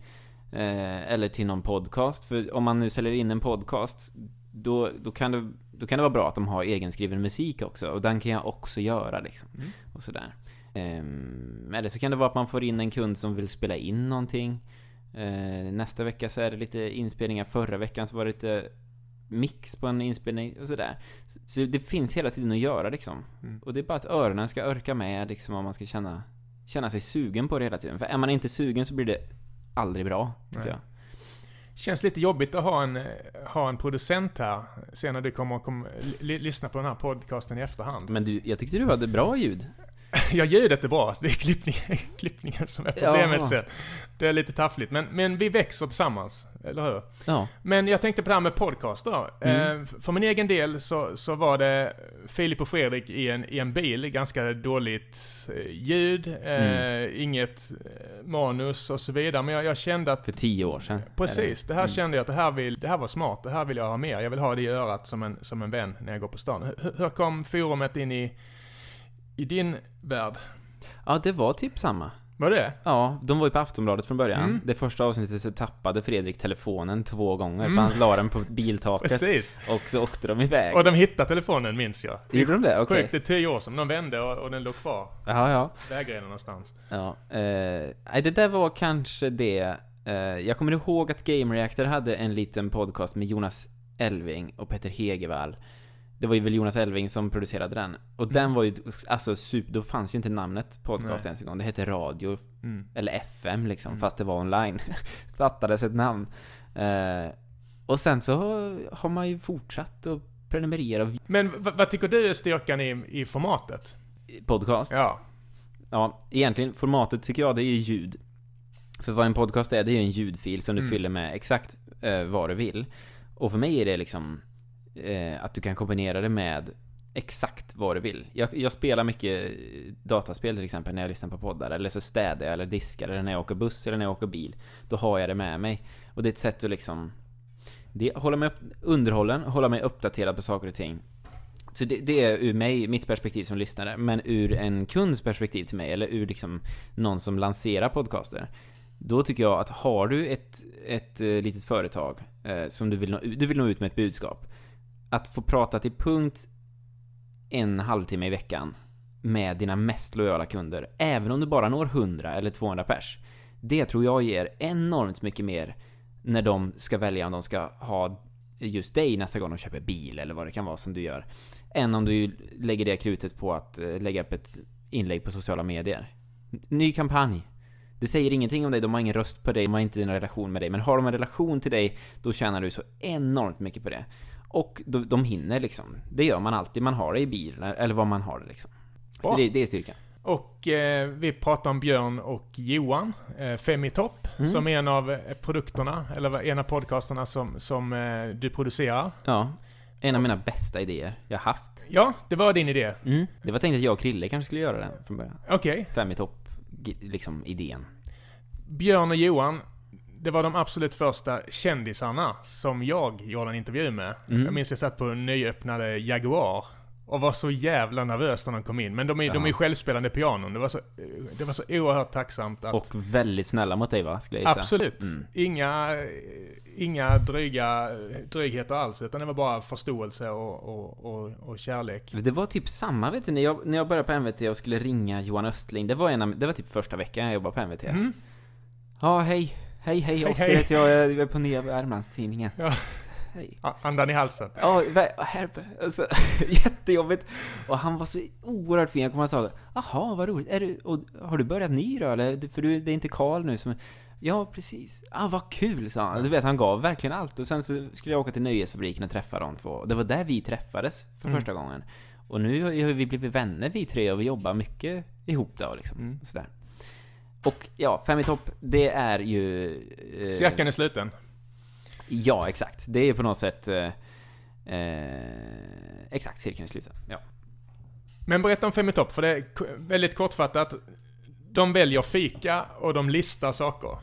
Eh, eller till någon podcast. För om man nu säljer in en podcast, då, då, kan det, då kan det vara bra att de har egenskriven musik också. Och den kan jag också göra liksom. Mm. Och sådär. Ehm, eller så kan det vara att man får in en kund som vill spela in någonting. Eh, nästa vecka så är det lite inspelningar. Förra veckan så var det lite mix på en inspelning och sådär. Så, så det finns hela tiden att göra liksom. Mm. Och det är bara att öronen ska örka med liksom om man ska känna, känna sig sugen på det hela tiden. För är man inte sugen så blir det aldrig bra, tycker Nej. jag. Känns lite jobbigt att ha en, eh, ha en producent här. Sen när du kommer att kom, lyssna på den här podcasten i efterhand. Men du, jag tyckte du hade bra ljud. [LAUGHS] Ja, ljudet är bra. Det är klippningen, [LAUGHS] klippningen som är problemet Jaha. sen. Det är lite taffligt. Men, men vi växer tillsammans, eller hur? Ja. Men jag tänkte på det här med podcast då. Mm. Eh, för min egen del så, så var det Filip och Fredrik i en, i en bil, ganska dåligt eh, ljud, eh, Mm. inget manus och så vidare. Men jag, jag kände att För tio år sedan. Precis, det här Mm. kände jag att det här, vill, det här var smart, det här vill jag ha mer. Jag vill ha det i örat som en, som en vän när jag går på stan. Hur, hur kom forumet in i, i din värld? Ja, det var typ samma. Var det Ja, de var ju på Aftonbladet från början. Mm. Det första avsnittet så tappade Fredrik telefonen två gånger, Mm. för han la den på biltaket. Precis. Och så åkte de iväg. Och de hittade telefonen minns jag. Gjorde de det? Okej. Sjukt, det är tio år sedan. De vände och, och den låg kvar. Ja, ja. Vägrenen någonstans. Ja, eh, nej, det där var kanske det. Eh, jag kommer ihåg att Game Reactor hade en liten podcast med Jonas Elving och Peter Hegevall. Det var ju väl Jonas Elving som producerade den. Och den var ju, alltså super, då fanns ju inte namnet podcast Nej. ens en gång. Det hette radio, Mm. eller FM liksom, Mm. fast det var online. [LAUGHS] Fattades ett namn. Eh, och sen så har man ju fortsatt att prenumerera Men vad tycker du är styrkan i, i formatet? podcast. Ja. Ja, egentligen formatet tycker jag det är ju ljud. För vad en podcast är, det är ju en ljudfil som du Mm. fyller med exakt eh, vad du vill. Och för mig är det liksom eh, att du kan kombinera det med exakt vad du vill. Jag, jag spelar mycket eh, dataspel till exempel när jag lyssnar på poddar, eller så städar jag eller diskar, eller när jag åker buss eller när jag åker bil. Då har jag det med mig. Och det är ett sätt att liksom det, hålla mig underhållen, hålla mig uppdaterad på saker och ting. Så det, det är ur mig, mitt perspektiv som lyssnare, men ur en kunds perspektiv till mig, eller ur liksom någon som lanserar podcaster. Då tycker jag att har du ett, ett eh, litet företag eh, som du vill, nå, du vill nå ut med ett budskap. Att få prata till punkt en halvtimme i veckan med dina mest lojala kunder, även om du bara når 100 eller 200 pers. Det tror jag ger enormt mycket mer när de ska välja om de ska ha just dig nästa gång de köper bil eller vad det kan vara som du gör. Än om du lägger det krutet på att eh, lägga upp ett inlägg på sociala medier. Ny kampanj. Det säger ingenting om dig, de har ingen röst på dig, de har inte en relation med dig. Men har de en relation till dig, då tjänar du så enormt mycket på det. Och de, de hinner liksom. Det gör man alltid, man har det i bilen, eller vad man har det liksom. Så det, det är styrkan. Och eh, vi pratar om Björn och Johan, eh, Femitopp, Mm. som är en av eh, produkterna, eller en av podcasterna som, som eh, du producerar. Ja. En av mina bästa idéer jag haft. Ja, det var din idé. Mm. Det var tänkt att jag och Krille kanske skulle göra den från början. Okej. Fem i topp, liksom idén. Björn och Johan, det var de absolut första kändisarna som jag gjorde en intervju med. Mm. Jag minns jag satt på en nyöppnade Jaguar och var så jävla nervös när de kom in. Men de är, de är ju Ja. självspelande pianon. Det var så, det var så oerhört tacksamt att... Och väldigt snälla mot dig va, skulle jag gissa. Absolut. Mm. Inga, inga dryga drygheter alls, utan det var bara förståelse och, och, och, och kärlek. Det var typ samma vet du, när jag, när jag började på MVT och skulle ringa Johan Östling. Det var, en det var typ första veckan jag jobbade på MVT. Mm. Ja, hej. Hej, hej, Oskar heter jag. Jag är på Nya Värmlandstidningen. Ja. Hej. Andan i halsen. Ja, här, alltså, [LAUGHS] jättejobbigt. Och han var så oerhört fin. Jag kommer ihåg och jaha, vad roligt. Är du, och, har du börjat ny då eller? För du, det är inte Karl nu som... Ja, precis. Ah, vad kul, sa han. Du vet, han gav verkligen allt. Och sen så skulle jag åka till Nöjesfabriken och träffa de två. Det var där vi träffades för mm. första gången. Och nu har vi blivit vänner vi tre och vi jobbar mycket ihop då liksom. Mm. Sådär. Och ja, Fem i topp, det är ju... Eh, Cirkeln är sluten. Ja, exakt. Det är på något sätt... Eh, eh, exakt, cirkeln är sluten. Ja. Men berätta om Fem i topp, för det är väldigt kortfattat. De väljer fika och de listar saker.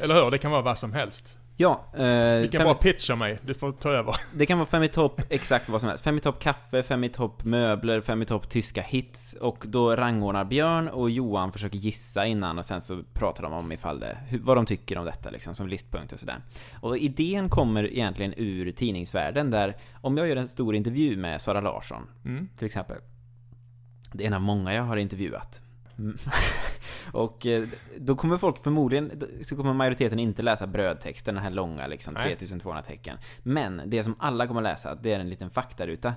Eller hur? Det kan vara vad som helst. Ja. Eh, du kan bara pitcha mig, du får ta över. [LAUGHS] Det kan vara fem i topp, exakt vad som helst. Fem i topp kaffe, fem i topp möbler, fem i topp tyska hits. Och då rangordnar Björn och Johan försöker gissa innan och sen så pratar de om ifall det, vad de tycker om detta liksom, som listpunkt och sådär. Och idén kommer egentligen ur tidningsvärlden där, om jag gör en stor intervju med Sara Larsson, mm. till exempel. Det är en av många jag har intervjuat. Mm. [LAUGHS] och eh, då kommer folk förmodligen, så kommer majoriteten inte läsa brödtexten, den här långa liksom, 3200 tecken. Men det som alla kommer läsa, det är en liten faktaruta.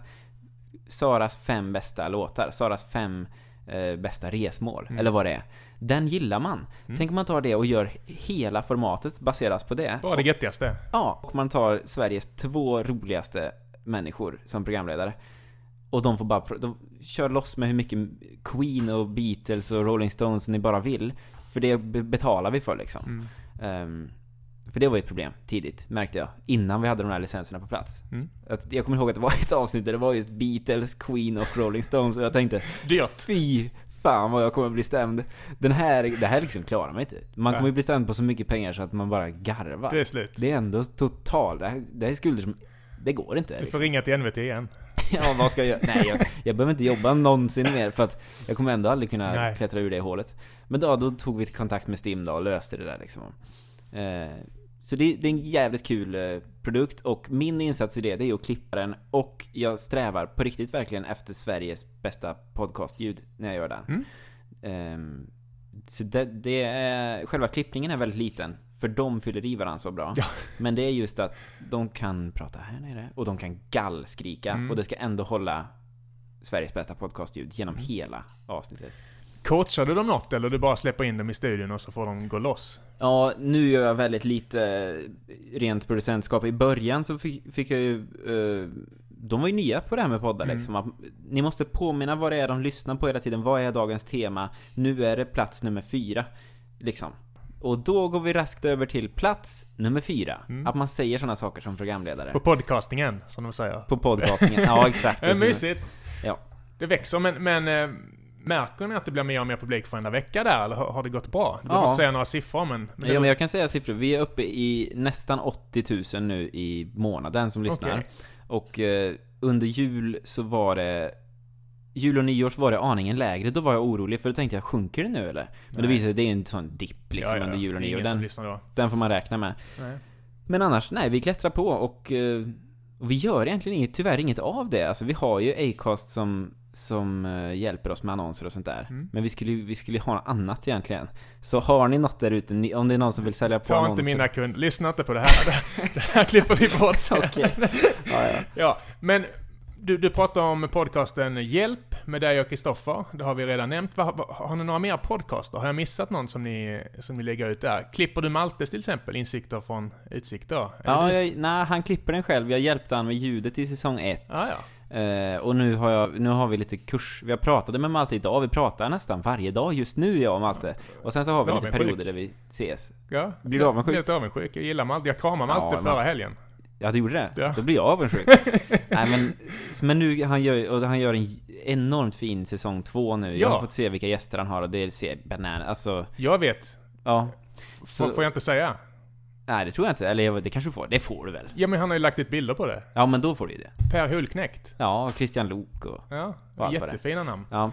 Saras fem bästa låtar, Saras fem eh, bästa resmål, mm. eller vad det är. Den gillar man. Mm. Tänk om man tar det och gör hela formatet baserat på det. Bara det göttigaste. Ja, och man tar Sveriges två roligaste människor som programledare. Och de får bara, de kör loss med hur mycket Queen och Beatles och Rolling Stones ni bara vill. För det betalar vi för liksom. Mm. Um, för det var ju ett problem tidigt, märkte jag. Innan vi hade de här licenserna på plats. Mm. Att, jag kommer ihåg att det var [LAUGHS] ett avsnitt där det var just Beatles, Queen och Rolling Stones och jag tänkte Dyrt. Fy fan vad jag kommer bli stämd. Den här, det här liksom klarar man inte. Man kommer ju bli stämd på så mycket pengar så att man bara garvar. Det är slut. Det är ändå totalt, det, här, det här är skulder som, det går inte. Du får liksom. ringa till NVT igen. [LAUGHS] ja, vad ska jag göra? Nej, jag, jag behöver inte jobba någonsin mer för att jag kommer ändå aldrig kunna Nej. klättra ur det hålet. Men då, då tog vi kontakt med Stim då och löste det där liksom. Eh, så det, det, är en jävligt kul eh, produkt och min insats i det, det är att klippa den och jag strävar på riktigt verkligen efter Sveriges bästa podcastljud när jag gör den. Mm. Eh, så det, det är, själva klippningen är väldigt liten. För de fyller i varandra så bra. Ja. Men det är just att de kan prata här nere och de kan gallskrika mm. och det ska ändå hålla Sveriges bästa podcastljud genom mm. hela avsnittet. Coachar du dem något eller du bara släpper in dem i studion och så får de gå loss? Ja, nu gör jag väldigt lite rent producentskap. I början så fick, fick jag ju... Uh, de var ju nya på det här med poddar mm. liksom. Att ni måste påminna vad det är de lyssnar på hela tiden. Vad är dagens tema? Nu är det plats nummer fyra. Liksom. Och då går vi raskt över till plats nummer fyra. Mm. Att man säger sådana saker som programledare. På podcastingen, som de säger. På podcastingen, ja exakt. [LAUGHS] det är mysigt. Ja. Det växer, men, men äh, märker ni att det blir mer och mer publik för varenda vecka där? Eller har det gått bra? Du behöver ja. inte säga några siffror, men... men ja, men jag kan säga siffror. Vi är uppe i nästan 80 000 nu i månaden som lyssnar. Okay. Och eh, under jul så var det jul och nyårs var det aningen lägre. Då var jag orolig för då tänkte jag, sjunker det nu eller? Men det visade sig, det är en sån dipp liksom ja, ja, under jul och nyår. Den, den får man räkna med. Nej. Men annars, nej, vi klättrar på och, eh, och, vi gör egentligen inget, tyvärr inget av det. Alltså vi har ju Acast som, som uh, hjälper oss med annonser och sånt där. Mm. Men vi skulle, vi skulle ha något annat egentligen. Så har ni något där ute, om det är någon som vill sälja på Ta annonser. Ta inte mina kunder, lyssna inte på det här. [LAUGHS] det här klipper vi bort. [LAUGHS] okay. [LAUGHS] ja, ja. ja, men du, du pratar om podcasten Hjälp med dig och Kristoffer. Det har vi redan nämnt. Har, har ni några mer podcaster? Har jag missat någon som ni, som ni lägger ut där? Klipper du Maltes till exempel? Insikter från utsikter? Ja, jag, nej, han klipper den själv. Jag hjälpte han med ljudet i säsong 1. Ah, ja. Uh, och nu har, jag, nu har vi lite kurs. Vi har pratat med Malte idag. Vi pratar nästan varje dag just nu, jag och Malte. Och sen så har vi lite perioder där vi ses. Ja, Blir du avundsjuk? Jag Blir avundsjuk. Jag gillar Malte. Jag kramade Malte ja, förra helgen. Ja, det gjorde det? Ja. Då blir jag avundsjuk. [LAUGHS] Nej men, men nu, han gör, och han gör en enormt fin säsong två nu. Ja. Jag har fått se vilka gäster han har och det ser banan, alltså... Jag vet. Ja. Så, får jag inte säga? Nej, det tror jag inte. Eller det kanske du får. Det får du väl? Ja, men han har ju lagt ut bilder på det. Ja, men då får du ju det. Per Hulknäckt. Ja, och Christian Lok och... Ja, och jättefina namn. Ja.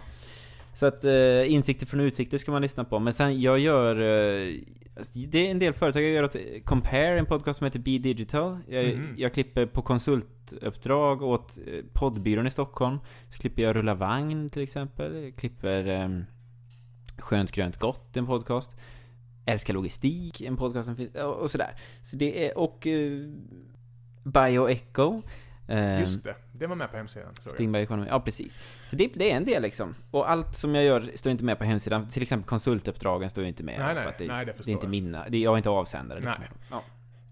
Så att eh, insikter från utsikter ska man lyssna på. Men sen, jag gör... Eh, Alltså, det är en del företag jag gör åt Compare, en podcast som heter Be Digital. Jag, mm. jag klipper på konsultuppdrag åt eh, poddbyrån i Stockholm. Så klipper jag Rulla Vagn till exempel. Jag klipper um, Skönt Grönt Gott, en podcast. Älskar Logistik, en podcast som finns, och, och sådär. Så det är, och uh, Bioecho. Eh, Just det, det var med på hemsidan. Stingberg Ekonomi, ja precis. Så det, det, är en del liksom. Och allt som jag gör står inte med på hemsidan. Till exempel konsultuppdragen står inte med. Nej, nej, för det, nej, det, det är inte mina. Det, jag är inte avsändare. Liksom. Ja.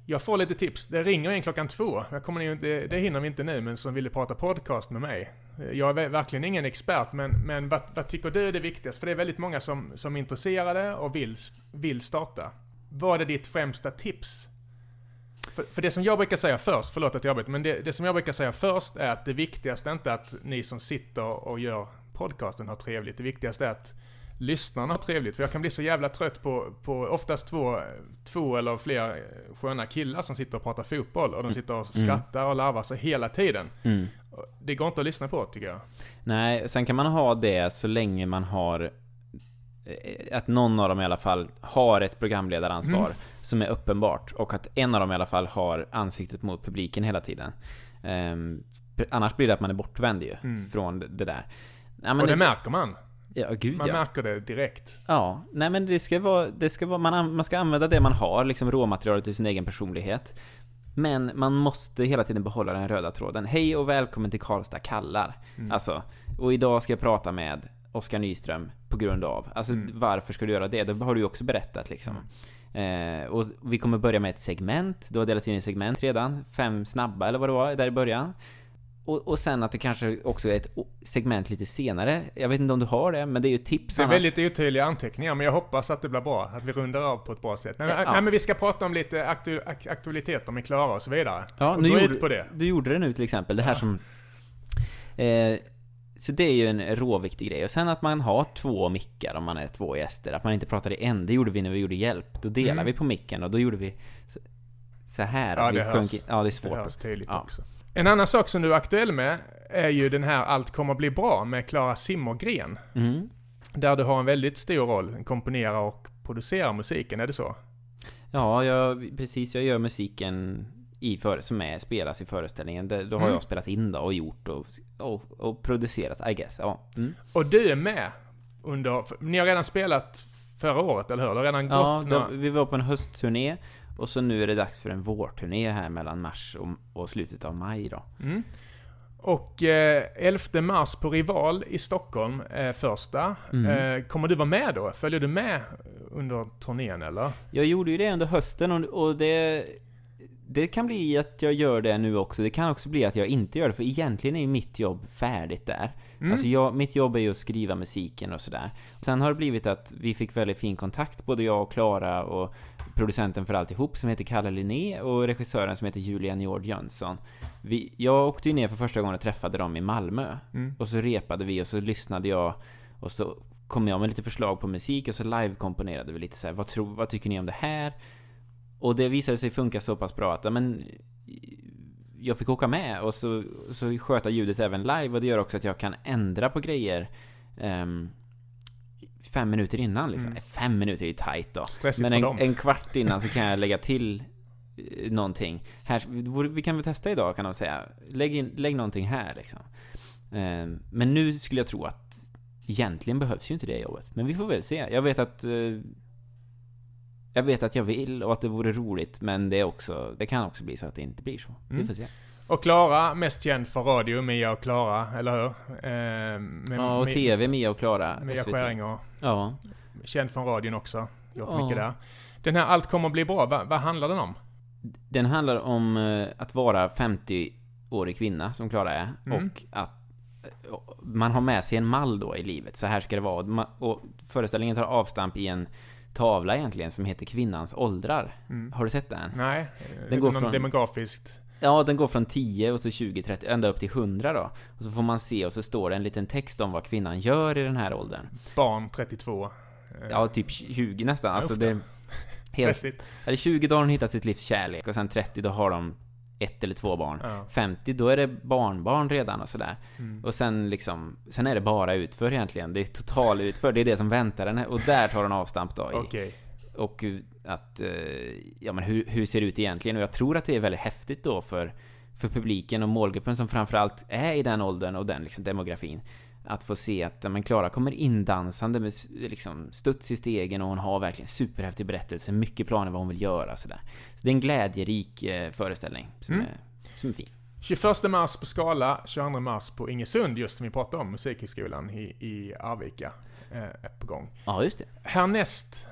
Jag får lite tips. Det ringer en klockan två. Jag kommer in, det, det hinner vi inte nu, men som ville prata podcast med mig. Jag är verkligen ingen expert, men, men vad, vad tycker du är det viktigaste? För det är väldigt många som, som är intresserade och vill, vill starta. Vad är ditt främsta tips? För, för, det som jag brukar säga först, förlåt att jag avbryter, men det, det som jag brukar säga först är att det viktigaste är inte att ni som sitter och gör podcasten har trevligt. Det viktigaste är att lyssnarna har trevligt. För jag kan bli så jävla trött på, på oftast två, två eller fler sköna killar som sitter och pratar fotboll. Och de sitter och mm. skrattar och larvar sig hela tiden. Mm. Det går inte att lyssna på tycker jag. Nej, sen kan man ha det så länge man har att någon av dem i alla fall har ett programledaransvar mm. som är uppenbart och att en av dem i alla fall har ansiktet mot publiken hela tiden. Um, annars blir det att man är bortvänd ju mm. från det där. Ja, och det, det märker man. Ja, gud Man ja. märker det direkt. Ja, nej men det ska vara, det ska vara man, man ska använda det man har, liksom råmaterialet i sin egen personlighet. Men man måste hela tiden behålla den röda tråden. Hej och välkommen till Karlstad kallar. Mm. Alltså, och idag ska jag prata med Oskar Nyström på grund av. Alltså mm. varför ska du göra det? Det har du ju också berättat liksom. Mm. Eh, och vi kommer börja med ett segment. Du har delat in i segment redan. Fem snabba eller vad det var där i början. Och, och sen att det kanske också är ett segment lite senare. Jag vet inte om du har det, men det är ju tips Det är annars. väldigt otydliga anteckningar, men jag hoppas att det blir bra. Att vi rundar av på ett bra sätt. Nej, ja. nej men vi ska prata om lite aktu aktualiteter med Klara och så vidare. Ja, och nu gjorde, på det. du gjorde det nu till exempel. Det här ja. som... Eh, så det är ju en råviktig grej. Och sen att man har två mickar om man är två gäster. Att man inte pratar i en. Det gjorde vi när vi gjorde hjälp. Då delade mm. vi på micken och då gjorde vi så, här. Ja, det hörs. ja, det är svårt. Det hörs tydligt ja. också. En annan sak som du är aktuell med är ju den här Allt kommer bli bra med Klara Simmergren. Mm. Där du har en väldigt stor roll, komponerar och producerar musiken, är det så? Ja, jag, precis. Jag gör musiken i för, som är, spelas i föreställningen. Det, då har mm. jag spelat in då och gjort och, och, och producerat, I guess. Ja. Mm. Och du är med under... Ni har redan spelat förra året, eller hur? Det har redan ja, gått några... vi var på en höstturné och så nu är det dags för en vårturné här mellan mars och, och slutet av maj då. Mm. Och eh, 11 mars på Rival i Stockholm eh, första. Mm. Eh, kommer du vara med då? Följer du med under turnén eller? Jag gjorde ju det under hösten och, och det... Det kan bli att jag gör det nu också. Det kan också bli att jag inte gör det, för egentligen är ju mitt jobb färdigt där. Mm. Alltså jag, mitt jobb är ju att skriva musiken och sådär. Sen har det blivit att vi fick väldigt fin kontakt, både jag och Klara och producenten för alltihop som heter Kalle Linné och regissören som heter Julian Jord Jönsson. Vi, jag åkte ju ner för första gången och träffade dem i Malmö. Mm. Och så repade vi och så lyssnade jag och så kom jag med lite förslag på musik och så live-komponerade vi lite så här, vad, tror, vad tycker ni om det här? Och det visade sig funka så pass bra att, men jag fick åka med och så, så sköta ljudet även live och det gör också att jag kan ändra på grejer um, fem minuter innan liksom. Mm. Fem minuter är ju tight då. Stressigt Men en, dem. en kvart innan så [LAUGHS] kan jag lägga till eh, någonting. Här, vi kan väl testa idag kan de säga. Lägg, in, lägg någonting här liksom. Um, men nu skulle jag tro att egentligen behövs ju inte det jobbet. Men vi får väl se. Jag vet att uh, jag vet att jag vill och att det vore roligt, men det, är också, det kan också bli så att det inte blir så. Mm. Vi får se. Och Klara, mest känd för radio, Mia och Klara, eller hur? Eh, med, ja, och TV, Mia och Klara. Mia Skäringer. Ja. Känd från radion också. Gjort ja. mycket där. Den här Allt kommer bli bra, vad, vad handlar den om? Den handlar om eh, att vara 50-årig kvinna, som Klara är, mm. och att eh, man har med sig en mall då i livet. Så här ska det vara. Och föreställningen tar avstamp i en tavla egentligen som heter Kvinnans åldrar. Mm. Har du sett den? Nej. Den går från... demografiskt? Ja, den går från 10 och så 20, 30, ända upp till 100 då. Och så får man se och så står det en liten text om vad kvinnan gör i den här åldern. Barn 32. Ja, typ 20 nästan. Alltså det... Helt, Stressigt. Eller 20 då har hon hittat sitt livs kärlek och sen 30 då har de ett eller två barn. Ja. 50 då är det barnbarn redan och sådär. Mm. Och sen liksom, sen är det bara utför egentligen. Det är total utför. Det är det som väntar henne. Och där tar hon avstamp då. Okay. Och att, eh, ja men hur, hur ser det ut egentligen? Och jag tror att det är väldigt häftigt då för, för publiken och målgruppen som framförallt är i den åldern och den liksom demografin. Att få se att men Klara kommer indansande med liksom studs i stegen och hon har verkligen superhäftig berättelse, mycket planer vad hon vill göra sådär. Så det är en glädjerik eh, föreställning som, mm. är, som är fin. 21 mars på Skala, 22 mars på Ingesund, just som vi pratade om, Musikhögskolan i, i Arvika. Eh, på gång. Ja, just det. Härnäst,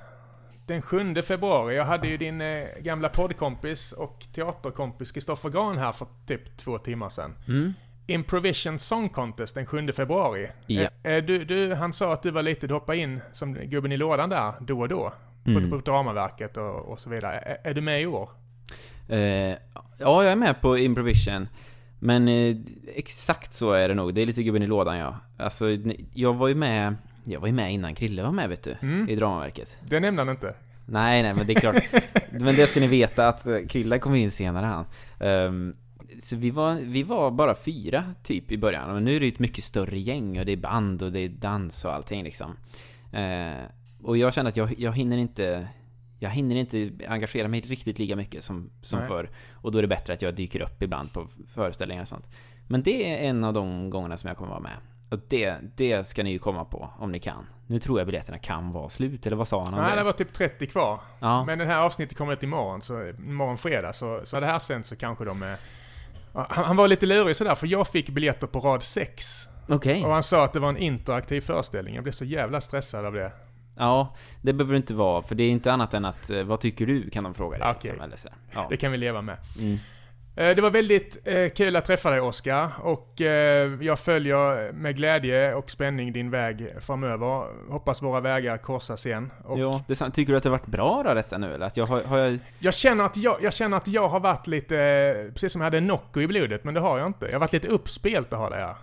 den 7 februari, jag hade ju din eh, gamla poddkompis och teaterkompis Kristoffer Gran här för typ två timmar sedan. Mm. Improvision Song Contest den 7 februari. Ja. Eh, du, du, han sa att du var lite, du hoppade in som gubben i lådan där då och då. Mm. På, på Dramaverket och, och så vidare. Är, är du med i år? Eh, ja, jag är med på Improvision. Men eh, exakt så är det nog. Det är lite gubben i lådan, ja. Alltså, jag var ju med... Jag var ju med innan Krille var med, vet du. Mm. I Dramaverket. Det nämnde han inte. Nej, nej, men det är klart. [LAUGHS] men det ska ni veta att Krille kom in senare han. Ehm, så vi var, vi var bara fyra, typ, i början. Och nu är det ett mycket större gäng och det är band och det är dans och allting liksom. Eh, och jag känner att jag, jag hinner inte... Jag hinner inte engagera mig riktigt lika mycket som, som Nej. förr. Och då är det bättre att jag dyker upp ibland på föreställningar och sånt. Men det är en av de gångerna som jag kommer vara med. Och det, det ska ni ju komma på, om ni kan. Nu tror jag biljetterna kan vara slut, eller vad sa han om Nej, det? det var typ 30 kvar. Ja. Men den här avsnittet kommer ut imorgon, så imorgon fredag. Så, så det här sen så kanske de är... Han, han var lite lurig sådär, för jag fick biljetter på rad 6. Okej. Och han sa att det var en interaktiv föreställning. Jag blev så jävla stressad av det. Ja, det behöver det inte vara, för det är inte annat än att eh, vad tycker du? kan de fråga dig. Okej. Liksom, eller så. Ja. Det kan vi leva med. Mm. Eh, Det var väldigt eh, kul att träffa dig Oskar och eh, jag följer med glädje och spänning din väg framöver. Hoppas våra vägar korsas igen. Och Ja, det. Tycker du att det har varit bra då detta nu eller? Att jag har, har jag... jag, känner att jag, jag känner att jag har varit lite, precis som jag hade Nocco i blodet, men det har jag inte. Jag har varit lite uppspelt att ha det här.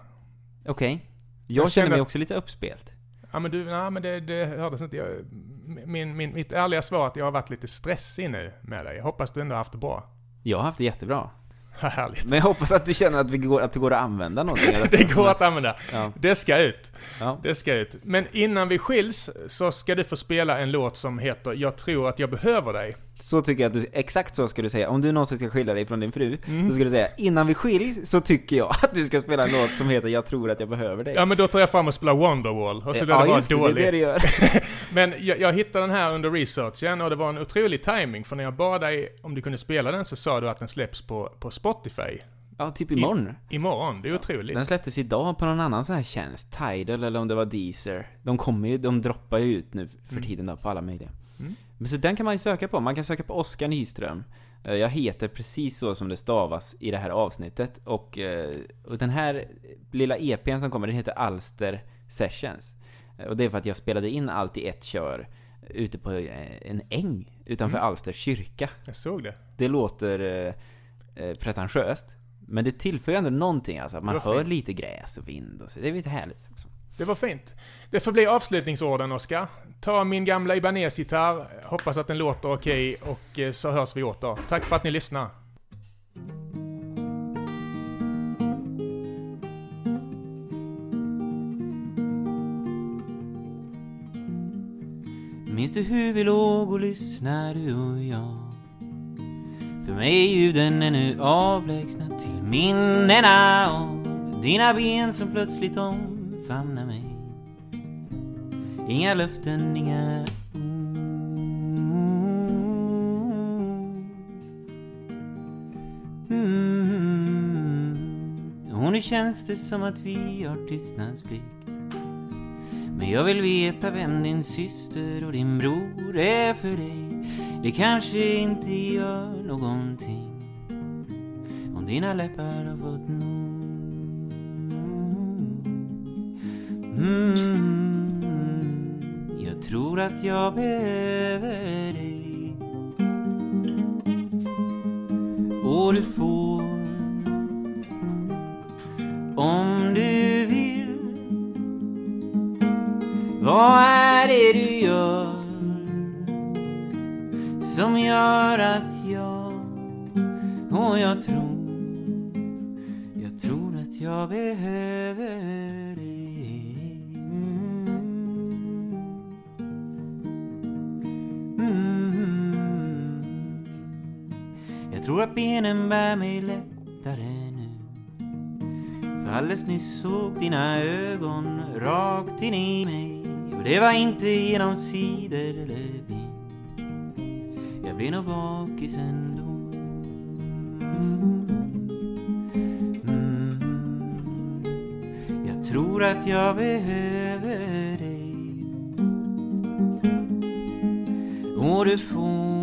Okej. Jag, Jag känner mig också lite uppspelt. Ja men du, nej men det, det hördes inte. Jag, min, min, mitt ärliga svar är att jag har varit lite stressig nu med dig. Jag hoppas du ändå har haft det bra. Jag har haft det jättebra. Härligt. Men jag hoppas att du känner att, vi går, att det går att använda någonting. [LAUGHS] Det går att använda. Ja. Det ska ut. ja. Det ska ut. Men innan vi skiljs så ska du få spela en låt som heter Jag tror att jag behöver dig. Så tycker jag att du, exakt så ska du säga. Om du någonsin ska skilja dig från din fru, Mm. då ska du säga innan vi skiljs så tycker jag att du ska spela en låt som heter Jag tror att jag behöver dig. Ja men då tar jag fram och spelar Wonderwall och så blir det ja, bara just det, dåligt. det är det du gör. [LAUGHS] Men jag, jag hittade den här under researchen och det var en otrolig timing för när jag bad dig om du kunde spela den så sa du att den släpps på, på Spotify Ja, typ imorgon. imorgon. Det är otroligt. Den släpptes idag på någon annan sån här tjänst, Tidal eller om det var Deezer. De kommer ju, de droppar ju ut nu för Mm. tiden då på alla möjliga. Mm. Men så den kan man ju söka på, man kan söka på Oskar Nyström. Eh, Jag heter precis så som det stavas i det här avsnittet och, eh, och den här lilla EPn som kommer, den heter Alster Sessions. Eh, Och det är för att jag spelade in allt i ett kör ute på en äng utanför Mm. Alsters kyrka. Jag såg det. Det låter eh, pretentiöst. Men det tillför ju ändå någonting alltså. Att man hör fint. lite gräs och vind och så. Det är lite härligt också. Det var fint. Det får bli avslutningsorden Oskar. Ta min gamla Ibanez-gitarr, hoppas att den låter okej och eh, så hörs vi åter. Tack för att ni lyssnar. Minns du hur vi låg och lyssnade du och jag? För mig är ljuden ännu avlägsna till minnena av dina ben som plötsligt omfamnar mig. Inga löften, inga ord. Mm. Och nu känns det som att vi har tystnadsplikt. Men jag vill veta vem din syster och din bror är för dig. Det kanske inte gör någonting om dina läppar har fått nog. Mm, jag tror att jag behöver dig. Och du får om du vill vad är det du gör som gör att jag och jag tror jag tror att jag behöver tror att benen bär mig lättare nu. För alldeles nyss såg dina ögon rakt in i mig. Och det var inte genom cider eller vin. Jag blir nog bakis ändå. Mm. Jag tror att jag behöver dig. Och du får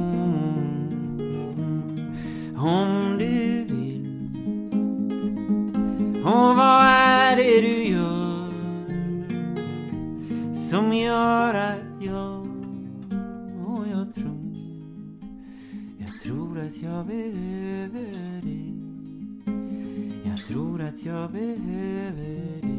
om du vill. Och vad är det du gör som gör att jag och jag tror jag tror att jag behöver dig. Jag tror att jag behöver dig.